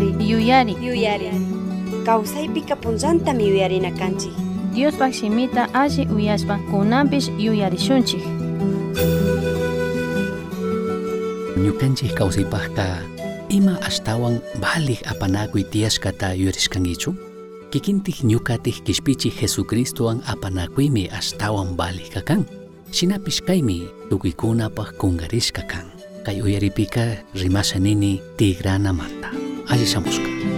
Yuyari. yuyari Yuyari. Kawsaypika punllantami yuyarina kanchik. Diospak shimita alli uyashpa kunanpish yuyarishunchik ñukanchik kawsaypaqqa ima ashtawan balik apanakuy tiyashkata yuyarishkankichu kikintik ñukatik kishpichik Jesucristowan apanakuymi ashtawan balik kakan shinapish kaymi tukuykunapaq kungarishka kan kay uyaripika rimasha nini tigranamanta allí se.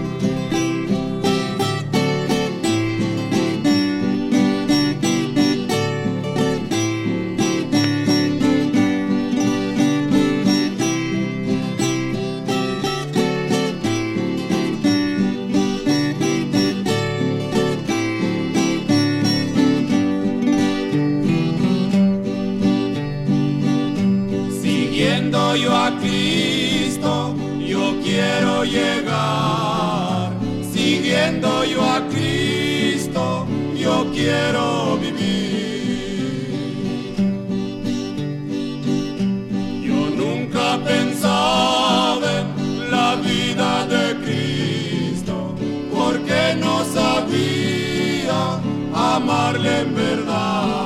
Amarle en verdad.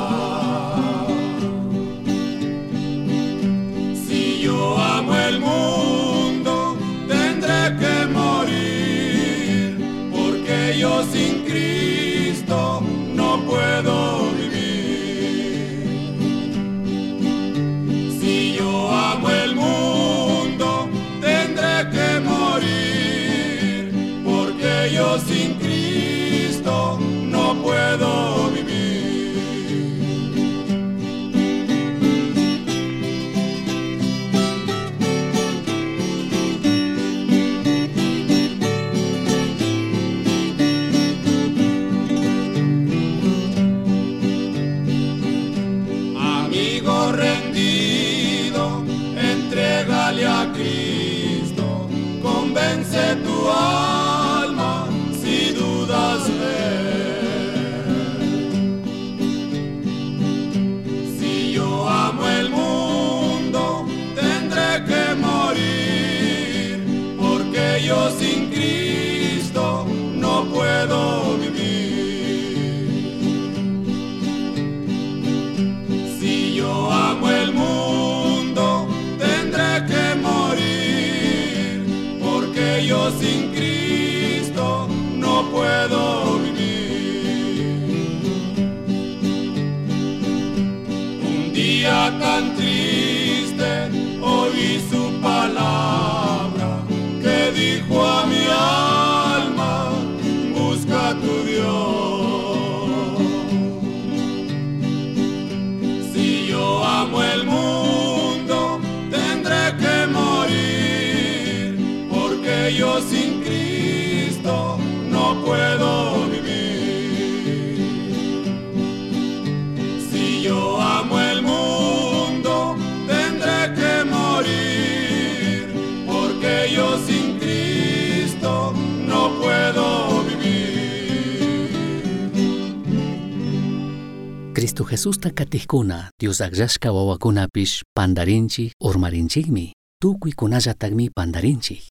Cristo Jesusta katijkuna Dios agrashka wawakunapish pandarinchik urmarinchikmi tukuykunallatagmi pandarinchik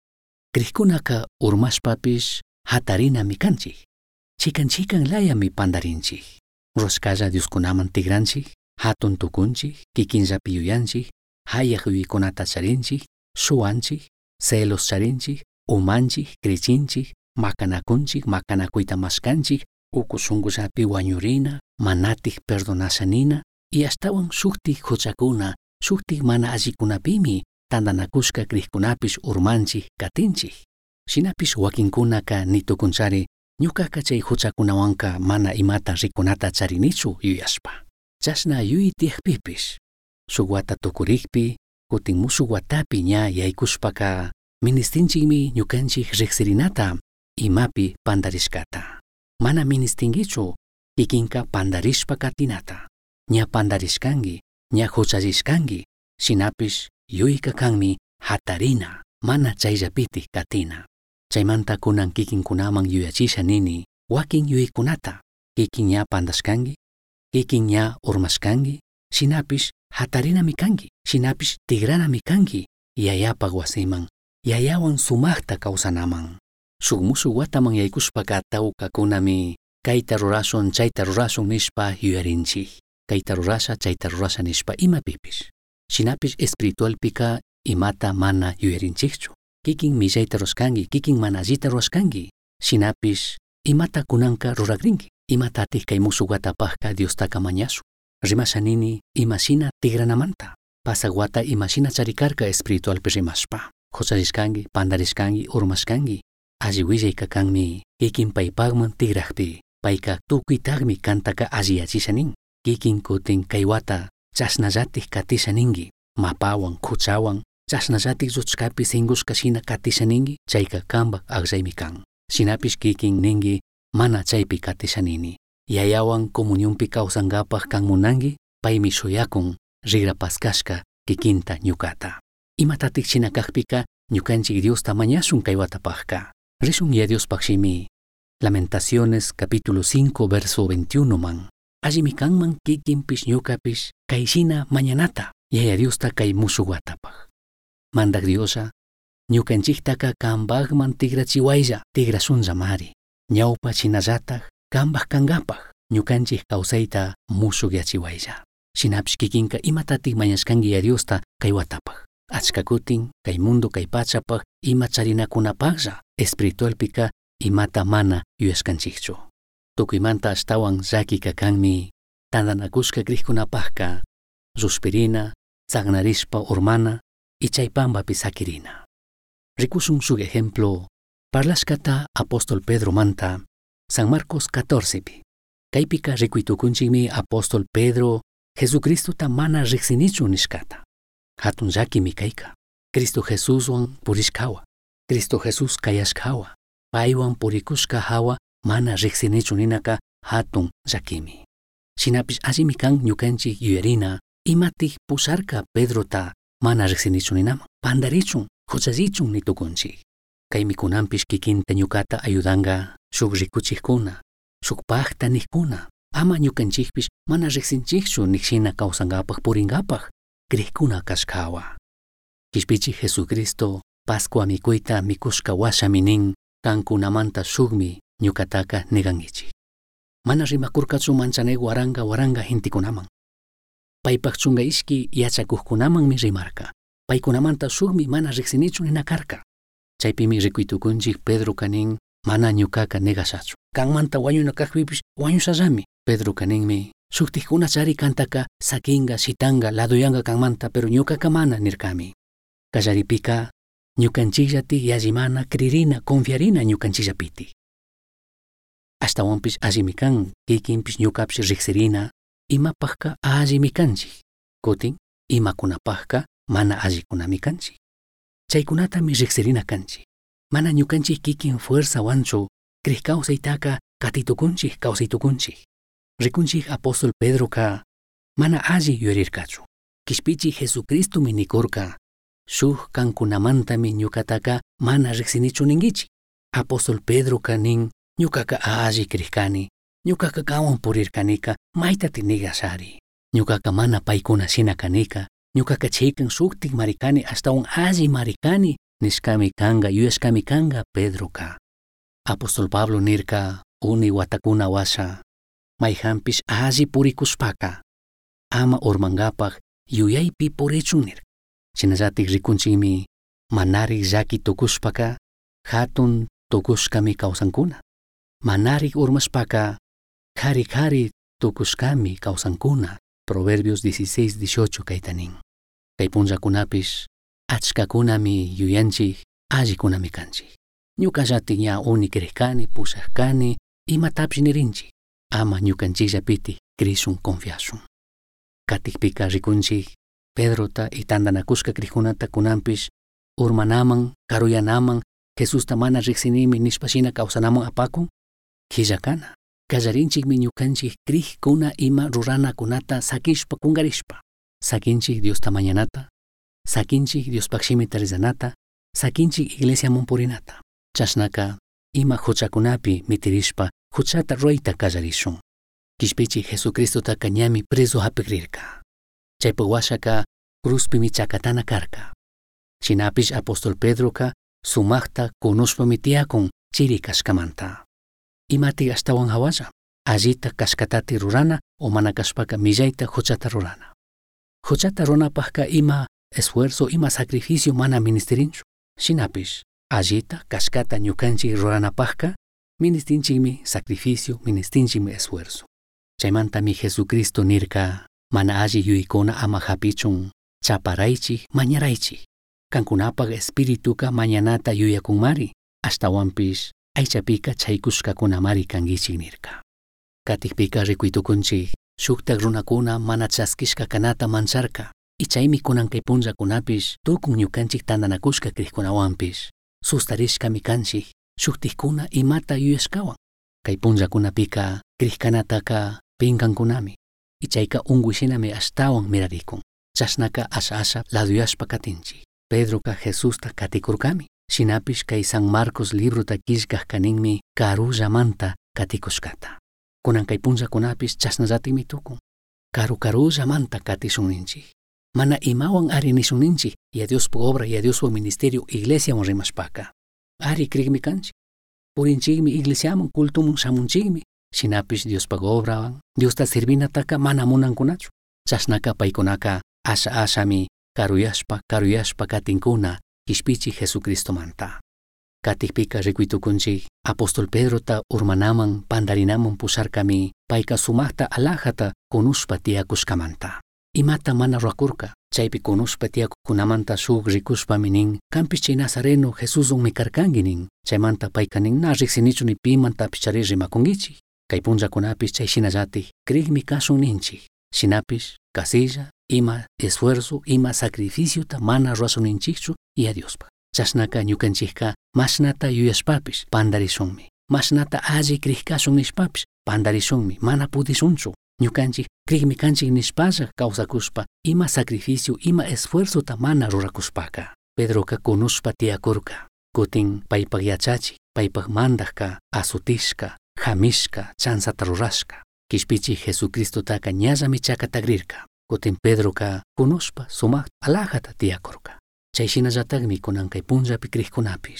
krikkunaka urmashpapish hatarinami kanchik chikan chikan layami pandarinchik. Roscalla Dioskunaman tigranchik hatun tukunchik kikinllapi yuyanchik hayaq yuykunata charinchik suwanchik celos charinchik umanchik krichinchik makanakunchik makanakuyta maskanchik uku shunqullapi wañurina manatik perdonashanina y astawan shuktik huchakuna shuktik mana allikunapimi tandanakushka krikkunapish urmanchik katinchik shinapish wakinkunaka nitukunchari ñukaka chay huchakunawanka mana imata rikunata charinichu yuyashpa chashna yuyi tiyakpipish shuk wata tukurikpi kutin watapi ña yaykushpaka ministinchikmi ñukanchik riqsirinata imapi pandarishkata mana ministinkichu kikinka pandarishpa katinata ña pandarishkanki ña huchallishkanki shinapish yuyka kanmi hatarina mana chayllapitik katina. Chaymanta kunan kikinkunaman yuyachisha nini wakin yuykunata kikin ña pandashkanki kikin ña urmashkanki shinapish hatarinami kanki shinapish tigranami kanki yayapaq wasiman yayawan sumaqta kawsanaman Sug musu wataman yaykushpaka tawkakunami Κάιτα ροράσον, κάιτα ροράσον, μισπα, γυρίντσι. Κάιτα είμα κάιτα ροράσα, μισπα, ύμα μάνα, γυρίντσι. Κι κιν μιζέιτα ροσκάνγκ, κι κιν, μάναζίτα ροσκάνγκ. Σχνάpis, ύμα τα, κουνάνγκα, ρουραγκρινγκ. Ήμα τα, τίκα, ύμα σου, γάτα, πασκά, Dios τα, καμάνιά σου. Ρίμα σανίνει, ύμα σίνα, τίγραν αμάντα. Πασα πάντα σκάνγκ, ύμα σκάνγκ. Ή κακάνγκ, ύμα, ύμα, πέι, Payka tukuytaqmi kantaka alliyachisha nin. Kikin kutin kay wata chasnallatik katisha ninki. Mapawan, kuchawan, chasnallatik lluchkapi singushka shina katisha ninki. Chayka kambak aqllaymi kan. Shinapish kikin ninki mana chaypi nini. Yayawan comunionpi kawsankapaq kanmunanki paymi shuyakun rigrapaskashka kikinta ñukata. Imatatik china kaqpika ñukanchik Diosta mañashun kay watapaqka. Rishun ya Diospaq shimi. Lamentaciones capítulo 5 verso 21 man. Allimi kanman kikinpish ñukapish kay shina mañanata. Yaya Diosta kay musu watapaq. Mandak Diosa ñukanchiktaka kambaqman tigrachiwaylla tigrasunlla mari. Ñawpa chinallataj kambaq kankapaq ñukanchik kawsayta musuqyachiwaylla. Shinapish kikinka imatatik mañashkanki ya Diosta kay watapaq. Achka kutin kay mundo kay pachapaq ima charinakunapaqlla espiritualpika imata mana yuyashkanchikchu. Tukuymanta ashtawan llakika kanmi tandanakushka grihkunapaqka suspirina, tsagnarishpa urmana y chaypambapi sakirina. Rikusun sug ejemplo parlashkata apóstol Pedro manta San Marcos 14 pi. Kaypika rikuytukunchikmi apóstol Pedro Jesucristo ta mana riksinichu nishkata. Hatun llakimi. Cristo Jesuswan purishkawa. Cristo Jesus kayashkawa. Paywan purikushka hawa mana riksinichu ninaka hatun llakimi. Shinapish allimi kan ñukanchik yuyarina imatij pusarka Pedro ta mana riksinichu ninaman. Pandarichun, huchallichun nitukunchik. Kaymi kunanpish kikinta ñukata ayudanga shuk rikuchikkuna, shuk pakta nikkuna. Ama ñukanchikpish mana riksinchikchu nikshina kawsankapaq purinkapaq krikuna kashkawa. Kishpichik Jesucristo Pascua mikuyta mikushka washami nin kankunamanta sugmi ñukataka nigankichik. Mana rimakurqatsu manchanego waranga waranga hintikunaman. Paypaq chunga iski yachakuqkunamanmi rimarka. Paykunamanta sukmi mana riksinichu nina karka. Chaypimi rikuytukunchik Pedro kanin mana ñukaka nigashachu. Kanmanta wañuna kaqpipish wañushallami. Pedro kaninmi suktikkuna chari kantaka sakinga, sitanga, ladoyanga kanmanta pero ñukaka mana nirkami. Kallaripika Νιουκάντσιλα, τί, γιάνι, κριριρινά, κονφιάρινα, νιουκάντσιλα πίτη. Α τα ομπι, αγιμικάν, κίκιν, πιν, πάχκα νιουκάψ, ριξερίν, ή μα πασκά. Κότι, ή κουνά πασκά, μα να αγιμικάντσι. Σάι κουνάτα, μα ριξερίν. Μάνα, νιουκάντσι, κίκιν, φέρσα, ο ανσο, κρισκάου, αιτάκα, κατ' το κουντσι, κατ' ή το κουντσι. Ρικάντσι, απόστολ Πedro, κα. Μάνα αγι, γιουρρρρικάσο. Κι σπίτσι, πίτσι, αι, αι, αι, Shuk kankunamantami ñukataka mana riksinichu ninkichik. Apóstol Pedro ka nin ñukaka alli krijkani. Ñukaka kawan purirkanika maytati nigashari. Ñukaka mana paykuna shina kanika. Ñukaka chaykan shuktik marikani astawan alli marikani nishkami kanga yuyashkami kanga Pedro ka. Apóstol Pablo nirka uni watakuna washa mayhampish alli purikushpaka ama urmankapaq yuyaypi purichun Συναζάτη γζικούντσιμι, μανάρι ζάκι το κούσπακα, χάτουν το κούσκαμι καουθανκούνα. Μανάρι ούρμασπακα, χάρι χάρι το κούσκαμι καουθανκούνα. Προβέρβιος 16-18 καϊτανίν. Καϊπούντζα κουνάπης, άτσκα κούναμι γιουέντσι, άζι κούναμι κάντσι. Νιούκα ζάτη μια όνη κρυχκάνη που σε κάνει, είμα τάψιν ρίντσι. Άμα νιούκαν τσίζα πίτι, κρίσουν κομφιάσουν. Κάτι χπίκα ζικούντσιχ, Pedrota y tandanakushka krijkunata kunanpish urmanaman, karuyanaman, Jesusta mana riksinimi nishpashina kawsanaman apakun, killakana. Kallarinchikmi ñukanchik krijkuna ima ruranakunata sakishpa kungarishpa. Sakinchik Diosta mañanata, sakinchik Diospaq shimita rizanata, sakinchik iglesiaman purinata. Chashnaka ima huchakunapi mitirishpa huchata rurayta kallarishun. Kishpichik Jesucristotaka ñami preso hapikrirka. Chaypa washaka cruzpimi chakatana karka. Shinapish apóstol Pedroka sumaqta kunushpami tiyakun chiri kashkamanta. Imati astawan hawasa, allita kashkatati rurana o mana kashpaka millayta huchata rurana. Huchata runapajka ima esfuerzo ima sacrificio mana ministerinchu. Shinapish, allita kashkata ñukanchik ruranapajka ministinchikmi sacrificio ministinchikmi esfuerzo. Chaymantami Jesucristo nirka mana alli yuykuna ama hapichun chaparaychik mañaraychik. Kankunapag espirituka mañanata yuyakunmari ashtawanpish aychapika chaykushkakunamari kangichik nirka. Katikpika rikuytukunchik shuktak runakuna mana chaskishka kanata mancharka y chaymi kunankay punllakunapish tukun ñukanchik tandanakushka krikkunawanpish sustarishkami kanchik shuktikkuna imata yuyashkawan kay punllakunapika krikkanataka pinkankunami y chayka unguyshinami ashtawan mirarikun. Chashnaka asha asha laduyashpa katinchik Pedroka Jesusta katikurkami. Shinapish kay San Marcos libruta kishkaj kaninmi karullamanta katikushkata. Kunan kay punllakunapish chasnallatikmi tukun karu karullamanta katishunninchik. Mana imawan ari nishunninchik. Y a Dios por obra y a Dios por ministerio iglesiawan rimashpaka. Ari krikmi kanchik purinchikmi iglesiaman kultumun shamunchikmi συνάπης διος παγόβρα, διος τα συρβίνα τάκα μάνα μούναν κουνάτσου. Σασνάκα παϊκονάκα, άσα άσαμι, καρουιάσπα, καρουιάσπα κατήν κούνα, κυσπίτσι Χεσού Κρίστο μαντά. Κάτι πήκα ρεκουί του κουντζί, Απόστολ Πέδρο τα ουρμανάμαν πανταρινάμον που σάρκαμι, παϊκα σουμάχτα αλάχατα κουνούσπατι ακουσκαμαντά. Ημάτα μάνα ρακούρκα, τσάιπι κουνούσπατι ακουκουνάμαντα σου γρικούσπαμινίν, κάμπις και Νασαρένο Χεσούζον με καρκάγγινίν, τσαιμάντα παϊκανίν να ρίξινίτσουν οι ποιήμαντα. Punllakunapish chayshinallatik krikmi kashun ninchik shinapish kasilla ima esfuerzo ima sacrificiota mana ruasunninchikchu y a Diospa chashnaka ñukanchikka mashnata yuyashpapish pandarishunmi mashnata alli krikashun nishpapish pandarishunmi mana pudishunchu ñukanchik krikmi kanchik nishpalla kawsakushpa ima sacrificio ima esfuerzota mana rurakushpaka Pedroka kunushpa tiyakurka kutin paypak yachachik paypak mandajka asutishka χαμίσκα τσάν σα τρουράσκα. Κι σπίτσι Χεσού Κρίστο τα κανιάζα μη τσάκα τα γρήρκα. Κοτεν πέδροκα κουνόσπα σωμά αλάχατα τι άκορκα. Τσέχει να ζατάγμι κονάν καϊπούντζα πικρίχκονάπη.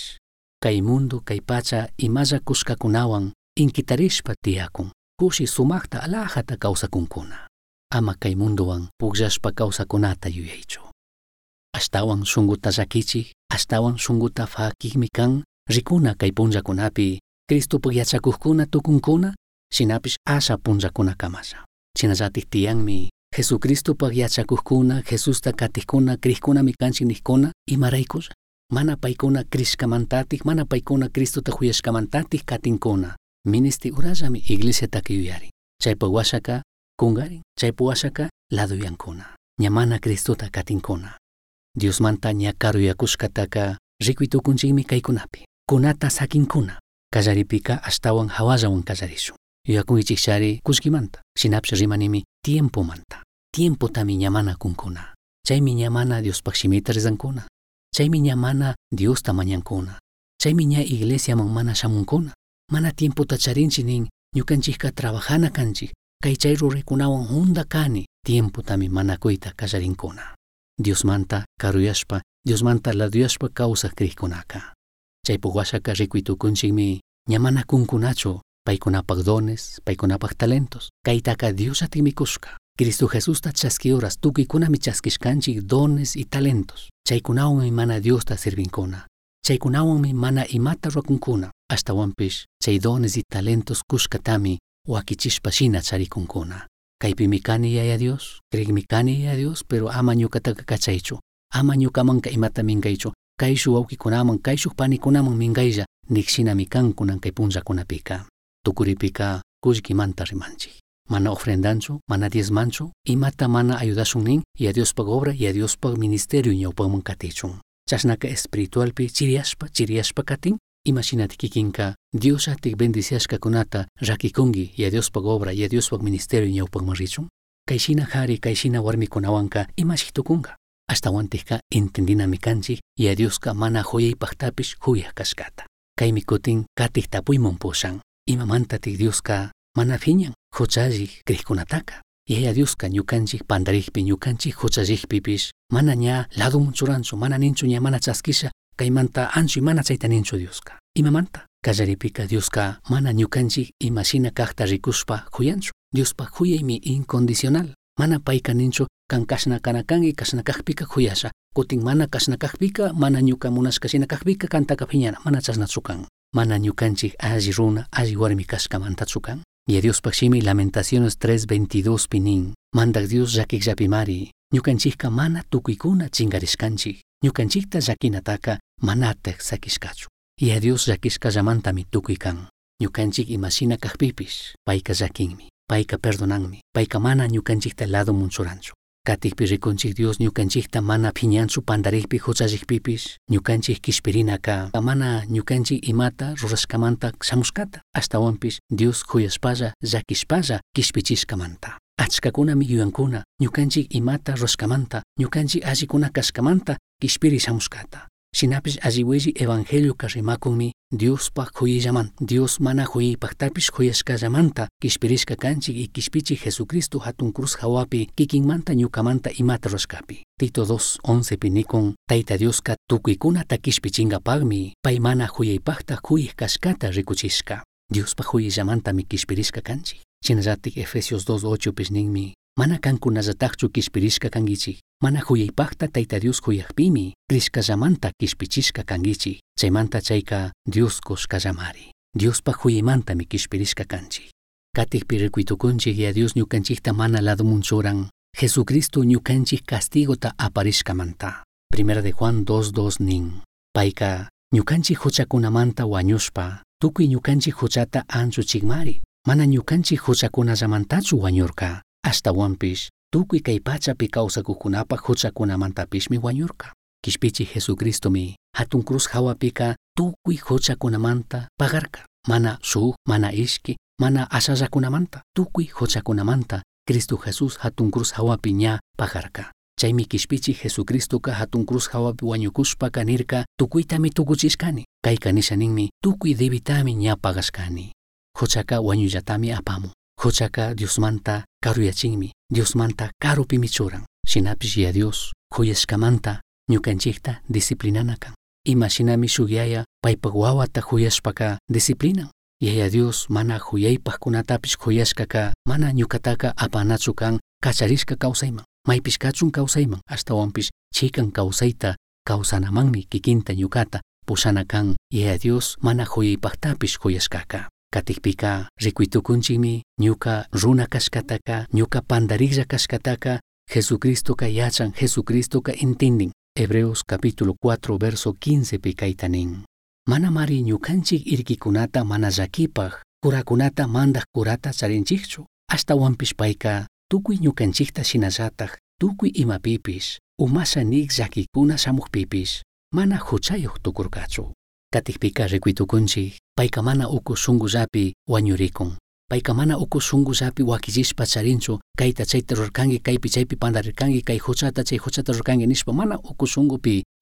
Καϊμούντο καϊπάτσα η μάζα κουσκα κουνάουαν ειν κυταρίσπα τι άκουν. Κούσι σωμάχτα αλάχατα καούσα κουνκούνα. Άμα καϊμούντοαν που ξάσπα καούσα κονάτα γιουέιτσο. Αστάουαν σούγκου τα ζακίτσι, αστάουαν σούγκου τα φάκι μικάν, ρικούνα καϊπούντζα κουνάπη, Cristo που για το κουνκούνα, συνάπης άσα πουν καμάσα. Συναζά τη χτιάν μη. Χεσού Κρίστο που αγιά Χεσού τα κατηχκούνα, κρυχκούνα μη καν η μαραϊκούς. Μάνα παϊκούνα κρίς καμαντάτηχ, μάνα παϊκούνα Κρίστο τα χουιές καμαντάτηχ κατηνκούνα. Μίνιστη ουράζαμι η γλίσσε τα κυουιάρι. Τσαϊπο γουάσακα κούγκαρι, τσαϊπο γουάσακα λαδουιανκούνα. Μια μάνα Κρίστο τα κατηνκούνα. Διος μάντα νιακάρου ιακούς κατάκα, ρίκουι kallaripika ashtawan hawallawan kallarishun yuyakunkichik kushkimanta shinapshi rimanimi tiempomanta tiempotami ñamana kunkuna. Chaymi ñamana Diospaq shimita rizankuna. Chaymi ñamana Diosta mañankuna chaymi ña iglesiaman mana shamunkuna. Mana tiempota charinchik nin ñukanchikka trabajana kanchik. Kay chay ruraykunawan hunda kani tiempotami manakuyta kallarinkuna. Diosmanta karuyashpa Diosmanta laduyashpa kawsaq krikkunaka chaypuk washaka rikuytukunchikmi ñamana kunkunachu paykunapaq dones paykunapaq talentos kaytaka Diosatimi kushka Cristo Jesusta chaski horas tukuykunami chaskishkanchik dones y talentos. Chaykunawanmi mana Diosta sirvinkuna. Chaykunawanmi mana imata ruakunkuna. Ashtawanpish chay dones y talentos kushkatami wakichishpa shina charikunkuna kaypimi kani yaya Dios krikmi kani yaya Dios pero ama ñukataka kachaychu. Ama ñukamanka imata minkaychu kayshu wawkikunaman kayshuk panikunaman minkaylla nikshinami kan kunan kay punllakunapika tukuripika kullkimanta rimanchik. Mana ofrendanchu mana diezmanchu imata mana ayudashun nin y a Diospag obra y a Diospag ministerio ñawpakman katichun chashnaka espiritualpi chiriashpa chiriashpa katin imashinati kikinka Diosatik bendiciashkakunata rakikunki y a Diospag obra y a Diospag ministerio ñawpakman richun. Kayshina hari kayshina warmikunawanka imashik tukunka ashtawantikka entendinami kanchik y a Dioska mana huyaypaqtapish huyaq kashkata. Kaymi kutin katik tapuyman pushan imamantatik Dioska mana phiñan huchallik krikkunataka yaya Dioska ñukanchik pandarikpi ñukanchik huchallikpipish mana ña ladumun churanchu mana ninchu ña mana chaskisha kaymanta anchu mana chayta ninchu Dioska imamanta kallaripika Dioska mana ñukanchik imashina kaqta rikushpa huyanchu Diospa huyaymi incondicional. Mana payka ninchu kan kashna kana kangi kashna kaqpika huyasha kutin mana kashna kaqpika mana ñuka munashkashina kaqpika kantaka phiñana mana chasnachu kan mana ñukanchik alli runa alli warmi kashkamantachu kan y Diospak shimi Lamentaciones 3.22 pinin. Mandak Dios llakikllapimari ñukanchikka mana tukuykuna chingarishkanchik ñukanchikta llakinataka manatek sakishkachu y a Dios llakishkallamantami tukuy kan ñukanchik imashina kaqpipish payka llakinmi payka perdonanmi payka mana ñukanchikta lado munchuranchu Κάτι πει ρίκοντσιχ διό νιουκεντσιχ τα μάνα πινιάντσου πανταρίχ πι χωτσάζιχ πίπη, νιουκεντσιχ κι σπιρίνα κα. Τα μάνα νιουκεντσιχ ημάτα, ρουρασκαμάντα ξαμουσκάτα. Α τα όμπη, διό χουιασπάζα, ζακισπάζα κι σπιτσί καμάντα. Ατσκακούνα μη γιουανκούνα, νιουκεντσιχ ημάτα, ρουρασκαμάντα, νιουκεντσιχ αζικούνα κασκαμάντα. Συνάπης αζιουέζι Ευαγγέλιο καζεμάκομι, Διός πα χοϊζαμάν, Διός μάνα χοϊ παχτάπης κι κυσπυρίσκα κάντσι κι κυσπίτσι Χεσουκρίστου χατούν κρούς χαουάπι, κι κιγμάντα νιουκαμάντα ή μάτροσκάπι. Τίτο δός όνσε πινίκον, τα ιτα Διός κα τουκουικούνα τα κυσπιτσίνγα πάγμι, παϊμάνα χοϊπάχτα χοϊχκασκάτα ρικουτσίσκα. Διός πα χοϊζαμάντα μη κυσπυρίσκα κάντσι. Συναζάτη Εφέσιος 2.8 πισνίγμι, mana kankunallatakchu kishpirishka kankichik mana huyaypaqta tayta Dios huyaqpimi krishkallamanta kishpichishka kankichik chaymanta chayka Dios kushkallamari Diospa huyaymantami kishpirishka kanchik katikpi rikuytukunchik ya Dios ñukanchikta mana lado munchuran Jesucristo ñukanchik castigota aparishkamanta. Primera de Juan 2.2 nin. Payka ñukanchik huchakunamanta wañushpa tukuy ñukanchik huchata anchuchikmari mana ñukanchik huchakunallamantachu wañurka ashtawanpish tukuy kay pachapi kawsakuqkunapaq huchakunamantapishmi wañurka kishpichik Jesucristomi hatun cruz hawapika tukuy huchakunamanta pagarka. Mana shuk mana ishki mana ashallakunamanta tukuy huchakunamanta Cristo Jesús hatun cruz hawapi ña pagarka. Chaymi kishpichik Jesucristoka hatun cruz hawapi wañukushpaka nirka tukuytami tukuchishkani. Kayka nishaninmi tukuy debitami ña pagashkani. Huchaka wañullatami apamun huchaka Diosmanta karuyachinmi Diosmanta karupimi churan shinapish ya Dios huyashkamanta ñukanchikta disciplinana kan imashinami shuk yaya paypak wawata huyashpaka disciplinan. Yaya Dios mana huyaypaqkunatapish huyashkaka mana ñukataka apanachu kan kacharishka kawsayman maypish kachun kawsayman ashtawanpish chikan kawsayta kawsanamanmi kikinta ñukata pushana kan yaya Dios mana huyaypaqtapish huyashkaka katikpika rikuytukunchikmi ñuka runa kashkataka ñuka pandarilla kashkataka Jesucristoka yachan Jesucristoka entendin Hebreos capítulo 4 verso 15 pi kaytanin mana mari ñukanchik irkikunata mana llakipaq kurakunata mandaq kurata charinchikchu ashtawanpish payka tukuy ñukanchikta shinallataq tukuy imapipish umasha nik llakikuna shamuqpipish mana huchayuq tukurkachu. Katikpika rikuytukunchik payka mana uku shunqullapi wañurikun payka mana uku shunqullapi wakillishpa charinchu kayta chayta rurkanki kaypi chaypi pandarirkanki kay huchata chay huchata nishpa mana uku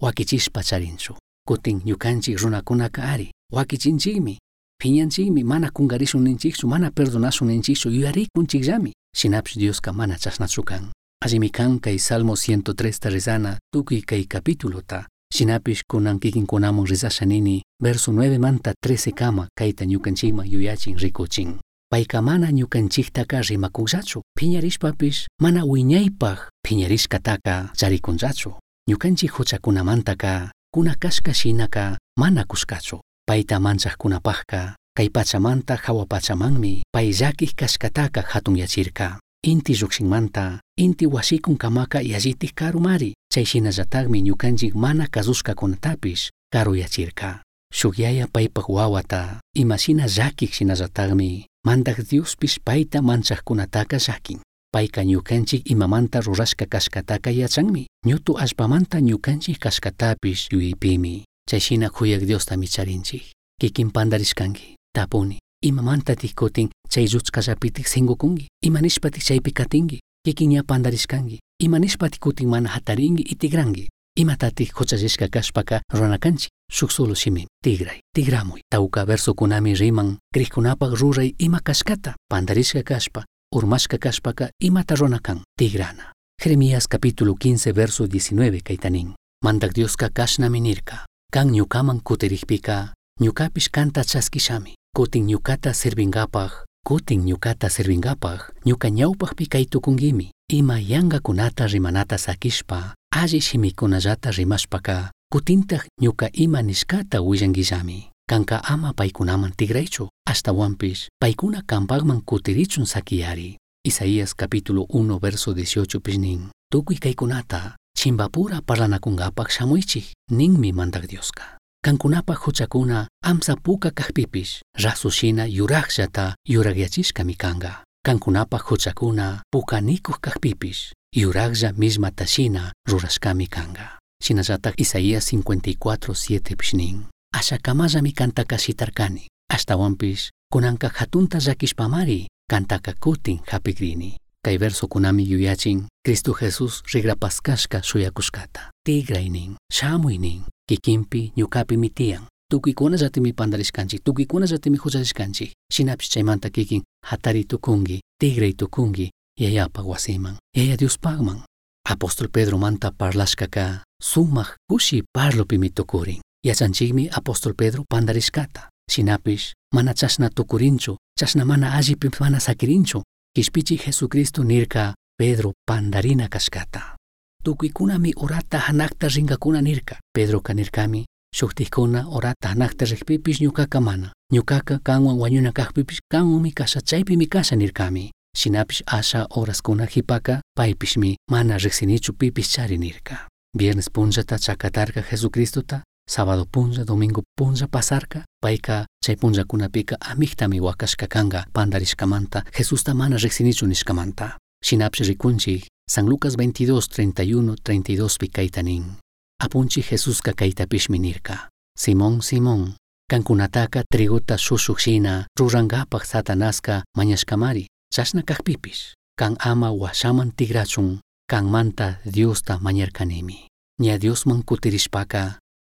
wakichishpa charinchu kutin ñukanchik runakunaka ari. Wakichinchikmi phiñanchikmi mana kungarishun ninchikchu mana perdonashun ninchikchu yuyarikunchikllami shinapish Dioska mana chasnachu kan allimi kan kay Salmo 103 ta rizana tukuy kay capítulota shinapish kunan kikinkunaman risasha nini verso 9 manta 13 kama kayta ñukanchikman yuyachin rikuchin. Payka mana ñukanchiktaka rimakunllachu phiñarishpapish mana wiñaypaq phiñarishkataka charikunllachu ñukanchik huchakunamantaka kuna kashka shinaka mana kushkachu. Payta manchaqkunapaqka kay pachamanta hawa pachamanmi pay llakik kashkataka hatunyachirka inti llukshinmanta inti wasikunkamaka yallitik karumari chayshinallataqmi ñukanchik mana kasushkakunatapish karuyachirka shuk yaya paypaq wawata imashina llakik shinallataqmi mandak Diospish payta manchaqkunataka llakin. Payka ñukanchik imamanta rurashka kashkataka yachanmi ñutu allpamanta ñukanchik kashkatapish yuyipimi chayshina kuyak Diostami charinchik. Kikin pandarishkanki tapuni imamantatik kutin chay lluchkallapitik singukunki imanishpatik chaypi katinki kikin ña pandarishkanki imanishpatik kutin mana hatarinki y tigranki imatatik huchallishka kashpaka runakanchik. Shuk solo shimim tigray. Tigramuy. Tawka versokunami riman. Krikkunapaq ruray ima kashkata pandarishka kashpa. Urmashka kashpaka imata runakan. Tigrana. Jeremías capítulo 15 verso 19 kaytanin mandak Dioska kashnami nirka kan ñukaman kutirikpika ñukapish kanta chaskishami. Kutin ñukata servingapaj kutin ñukata servingapaj. Ñuka ñawpajpi kay tukungimi ima yangakunata rimanata sakishpa alli shimikunallata rimashpaka kutintaj ñuka ima nishkata willangillami. Kanka ama paykunaman tigraychu. Ashtawanpish paykuna kampakman kutirichun sakiyari. Isaías capítulo 1 verso 18 pish nin tukuy kaykunata. Chimbapura parlanakungapak shamuychik ninmi mandak Dioska kankunapak huchakuna amsa puka kajpipish rasushina yuraqllata yuragyachishkami kanqa kankunapak huchakuna pukanikuq kajpipish yuraqlla mismatashina rurashkami kanqa shinallatak Isaías 54:7 pish nin ashakamallami kantaka shitarkani ashtawanpish kunanka hatunta llakishpamari kantaka kutin hapikrini kay verso kunami yuyachin Cristo Jesus rigrapaskashka shuyakushkata tigray nin shamuy nin kikinpi ñukapi mi tiyan tukuykuna llatimi pandarishkanchik tukuykuna llatimi huchachishkanchik shinapish chaymanta kikin hatari tukungi tigray tukungi yayapa wasiman yaya Diospagman apóstol Pedro manta parlashkaka sumaq kushi parlopi mi tukurin yachanchikmi apóstol Pedro pandarishkata shinapish mana chashna tukurinchu chashna mana allipi mana sakirinchu Κισπίτσι Χεσού Κρίστου νίρκα, Πέδρο πανταρίνα κασκάτα. Του κουικούναμι οράτα ανάκτα ζυγκακούνα νίρκα, Πέδρο κανίρκαμι, Σοχτικούνα οράτα ανάκτα ζεχπίπη νιουκάκα μάνα. Νιουκάκα κάνουα γουανιούνα καχπίπη, κάνουα μη κασατσάιπη μη κάσα νίρκαμι. Συνάπη άσα ώρα σκούνα χιπάκα, πάει πισμή, μάνα ζεχσινίτσου πίπη τσάρι νίρκα. Σάββατο πούνζα, Δομίνγκο πούνζα, Πασάρκα, Παϊκά, Τσέι πούνζα κούνα πίκα, Αμίχτα μη γουάκα σκακάγκα, Πάντα ρι σκαμάντα, Χεσού τα μάνα ρεξινίτσουν ρι σκαμάντα. Συνάψε ρι Σαν Λούκα 22, 31-32 πικά ήταν ίν. Χεσού κακαίτα πισμινίρκα. Σιμών, Σιμών, Κανκουνατάκα, Τρίγωτα, Σούσου Χίνα, Ρουζανγκάπα, Χθατανάσκα, Μανια σκαμάρι, Σάσνα καχπίπη. Καν άμα γουασάμαν τη γράτσουν, Καν μάντα διόστα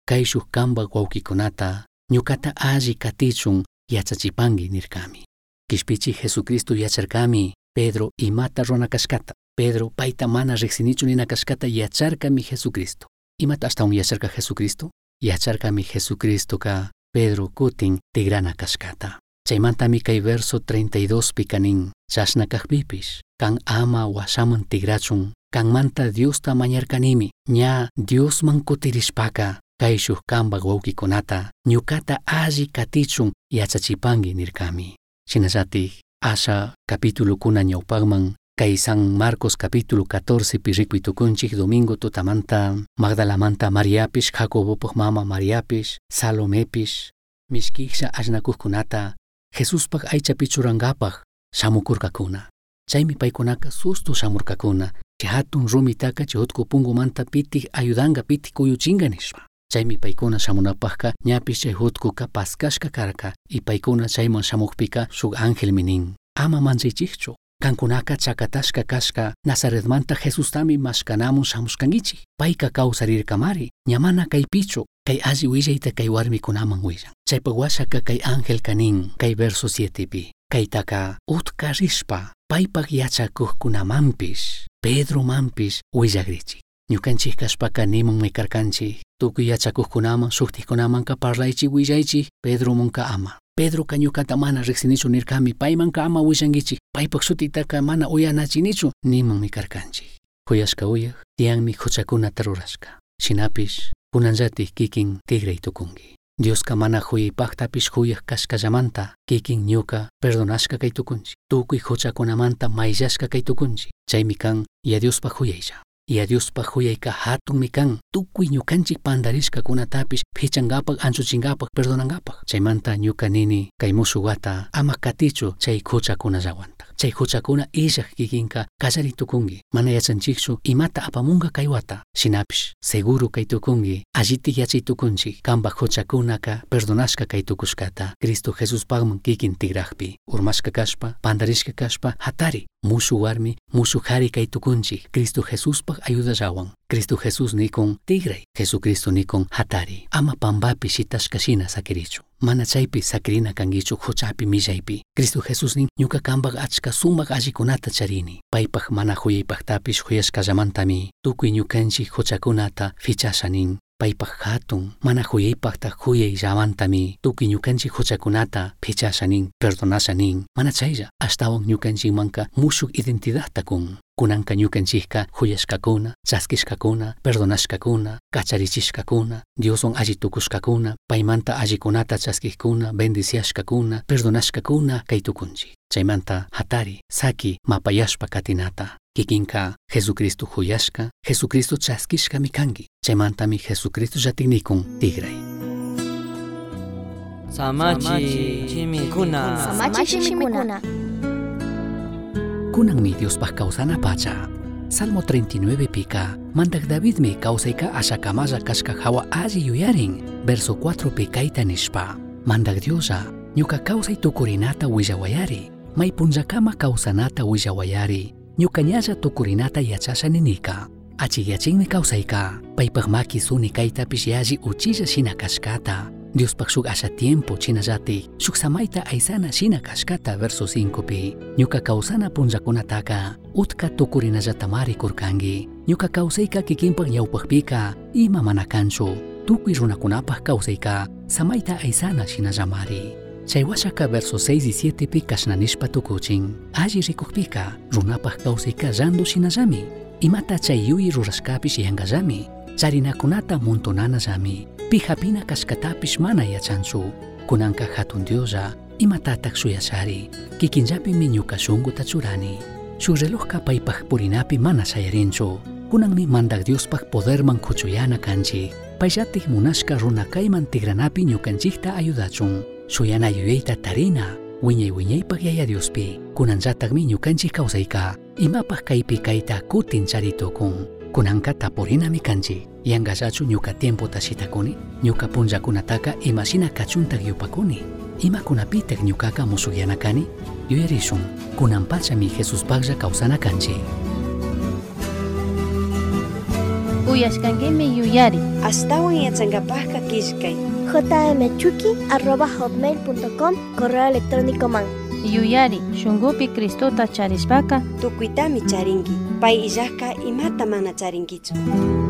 kay shuk kambaq wawkikunata ñukata alli katichun yachachipangi nirkami. Kishpichi Jesucristo yacharkami Pedro imata ronakashkata. Pedro paita mana riksinichu ninakashkata yacharkami Jesucristo. Imata hasta un yacharka Jesucristo? Yacharkami Jesucristo ka Pedro kutin tigrana kashkata. Chaymantami kay verso 32 pikanin chashna kajpipish. Kan ama washaman tigrachun. Kan manta Diosta mañarkanimi. Ña Diosman kutirishpaka kay shuk kambaq wawkikunata ñukata alli katichun yachachipangi nirkami. Shinallatik asha capítulo kuna ñawpaqman kay San Marcos capítulo 14 pi rikuytukunchik domingo tutamanta Magdalamanta Mariapish Jacobopoj mama Mariapish Salomepish mishkiksha ashnakuqkunata Jesuspaq aychapi churangapaq shamukurkakuna chaymi paykunaka susto shamurkakuna chay hatun rumitaka chay utku pungumanta pitik ayudanqa pitik kuyuchinqa nishpa chaymi paykuna shamunapaqqa ñapish chay hutkuka paskashka karka y paykuna chayman shamuqpika shuk angelmi nin ama manchaychikchu. Kankunaka chakatashka kashka Nazaretmanta Jesustami mashkanamun shamushkankichik. Payka kawsarirkamari ñamana kaypichu kay alli willayta kay warmikunaman willan. Chaypa washaka kay ángel kanin kay verso 7pi kaytaka utka rishpa paypak yachakuqkunamanpish Pedromanpish willagrichik ñukanchik kashpaka nimanmi karkanchik tukuy yachakuqkunaman shuktikunamanka parlaychik willaychik Pedromunka ama. Pedroka ñukata mana riksinichu nirkami paymanka ama willankichik paypak sutitaka mana uyanachinichu nimanmi karkanchik kuyashka uyaq tiyanmi huchakunata rurashka. Shinapish kunanllatik kikin tigray tukunki. Dioska mana huyaypaqtapish huyaq kashkallamanta kikin ñuka perdonashka kay tukunchik. Tukuy huchakunamanta mayllashka kay tukunchik. Chaymi kan yadiospa huyaylla Yallospa kuyayka hatun mi kuna tukuy ñukanchik pantarishkakunatapish pichangapak anchuchingapak perdonangapak chaymanta nyu nini kay musuwata ama katichu chay kuchakunallawanta chay kuchakuna isak kikinka kasari tukungi. Mana yachanchikchu imata apamunga kay wata. Shinapish seguro kay tukunki kamba yachay kuna ka, kuchakunaka kai kay tukushkata. Cristo Jesuspagman kikin tigrajpi. Kaspa pandaris ka kaspa hatari musu warmi musu hari kay tukunchik. Cristo Jesuspa Jesuspaq ayudallawan Cristo Jesus nikun tigray Jesucristo nikun hatari. Ama pambapi shitashkashina sakirichu mana chaypi sakirina kankichu huchapi millaypi Cristo Jesus nin ñuka kanpaq achka sumaq allikunata charini. Paypaq mana huyaypaqtapish huyashkallamantami tukuy ñukanchik huchakunata fichasha nin paypaq hatun mana huyaypaqta huyay llamantami tukuy ñukanchik huchakunata phichasha nin perdonasha nin mana chaylla astawan ñukanchikmanka mushuk identidadta kun kunanka ñukanchikka huyashkakuna chaskishkakuna perdonashkakuna kacharichishkakuna dioson alli tukushkakuna paymanta allikunata chaskikuna bendiciashkakuna perdonashkakuna kay tukunchik. Hatari saki mapayashpa katinata kikinka Jesucristo huyashka Jesucristo chaskishkami kanki chaymantami Jesucristo llatiknikun tigray. Samachi chimikuna. Samachi shimikuna. kunanmi Diospaq kawsana pacha. Salmo 39 pika mandak Davidmi kawsayka ashakamalla kashka hawa alli yuyarin. Verso 4 pi kayta nishpa mandak Diosa ñuka kawsay tukurinata willawayari may punllakama kawsanata willawayari ñuka ñalla tukurinata yachasha ninika achiyachinmi kawsayka. Paypaq maki suni kaytapish yalli uchilla shina kashkata. Diospaq shuk asha tiempo chinallatik shuk samayta aysana shina kashkata verso 5 pi ñuka kawsana punllakunataka. Utka tukurinallatamari kurkanki ñuka kawsayka kikinpaq ñawpaqpika ima mana kanchu. Tukuy runakunapaq kawsayka. Samayta aysana shinallamari chay washaka verso 6 y 7 pi kashnanishpa tukuchin. Alli rikuqpika runapaq kawsayka randu shinallami imata chay yuyi rurashkapish yanqallami charinakunata montonanallami pijapina kashkatapish mana yachanchu kunanka hatun diosa imatatak shuyashari kikinllapimi ñuka shunquta churani. Shuk relojka paypaq purinapi mana shayarinchu kunanmi mandak diospaq poderman kuchuyana kanchik payllatik munashka runa kayman tigranapi ñukanchikta ayudachun shuyana yuyayta tarina wiñay wiñaypaq yaya diospi kunanllatakmi ñukanchik kawsayka imapaq kaypi kayta kutin charitukun kunanka tapurinami kanchik yanqallachu ñuka tiempota shitakuni ñuka punllakunataka imashina kachuntak yupakuni imakunapitak ñukaqa musuqyana kani yuyarishun kunanpachami Jesuspaqlla kawsana kanchik Uyashkankimi yuyari. Astawan yachankapaqqa kishkay. Jmchuki arroba hotmail.com correo electrónico man. Yuyari, shungupi Kristota charishpaka Tukuytami charinki. Pay illaqqa imata mana charinkichu.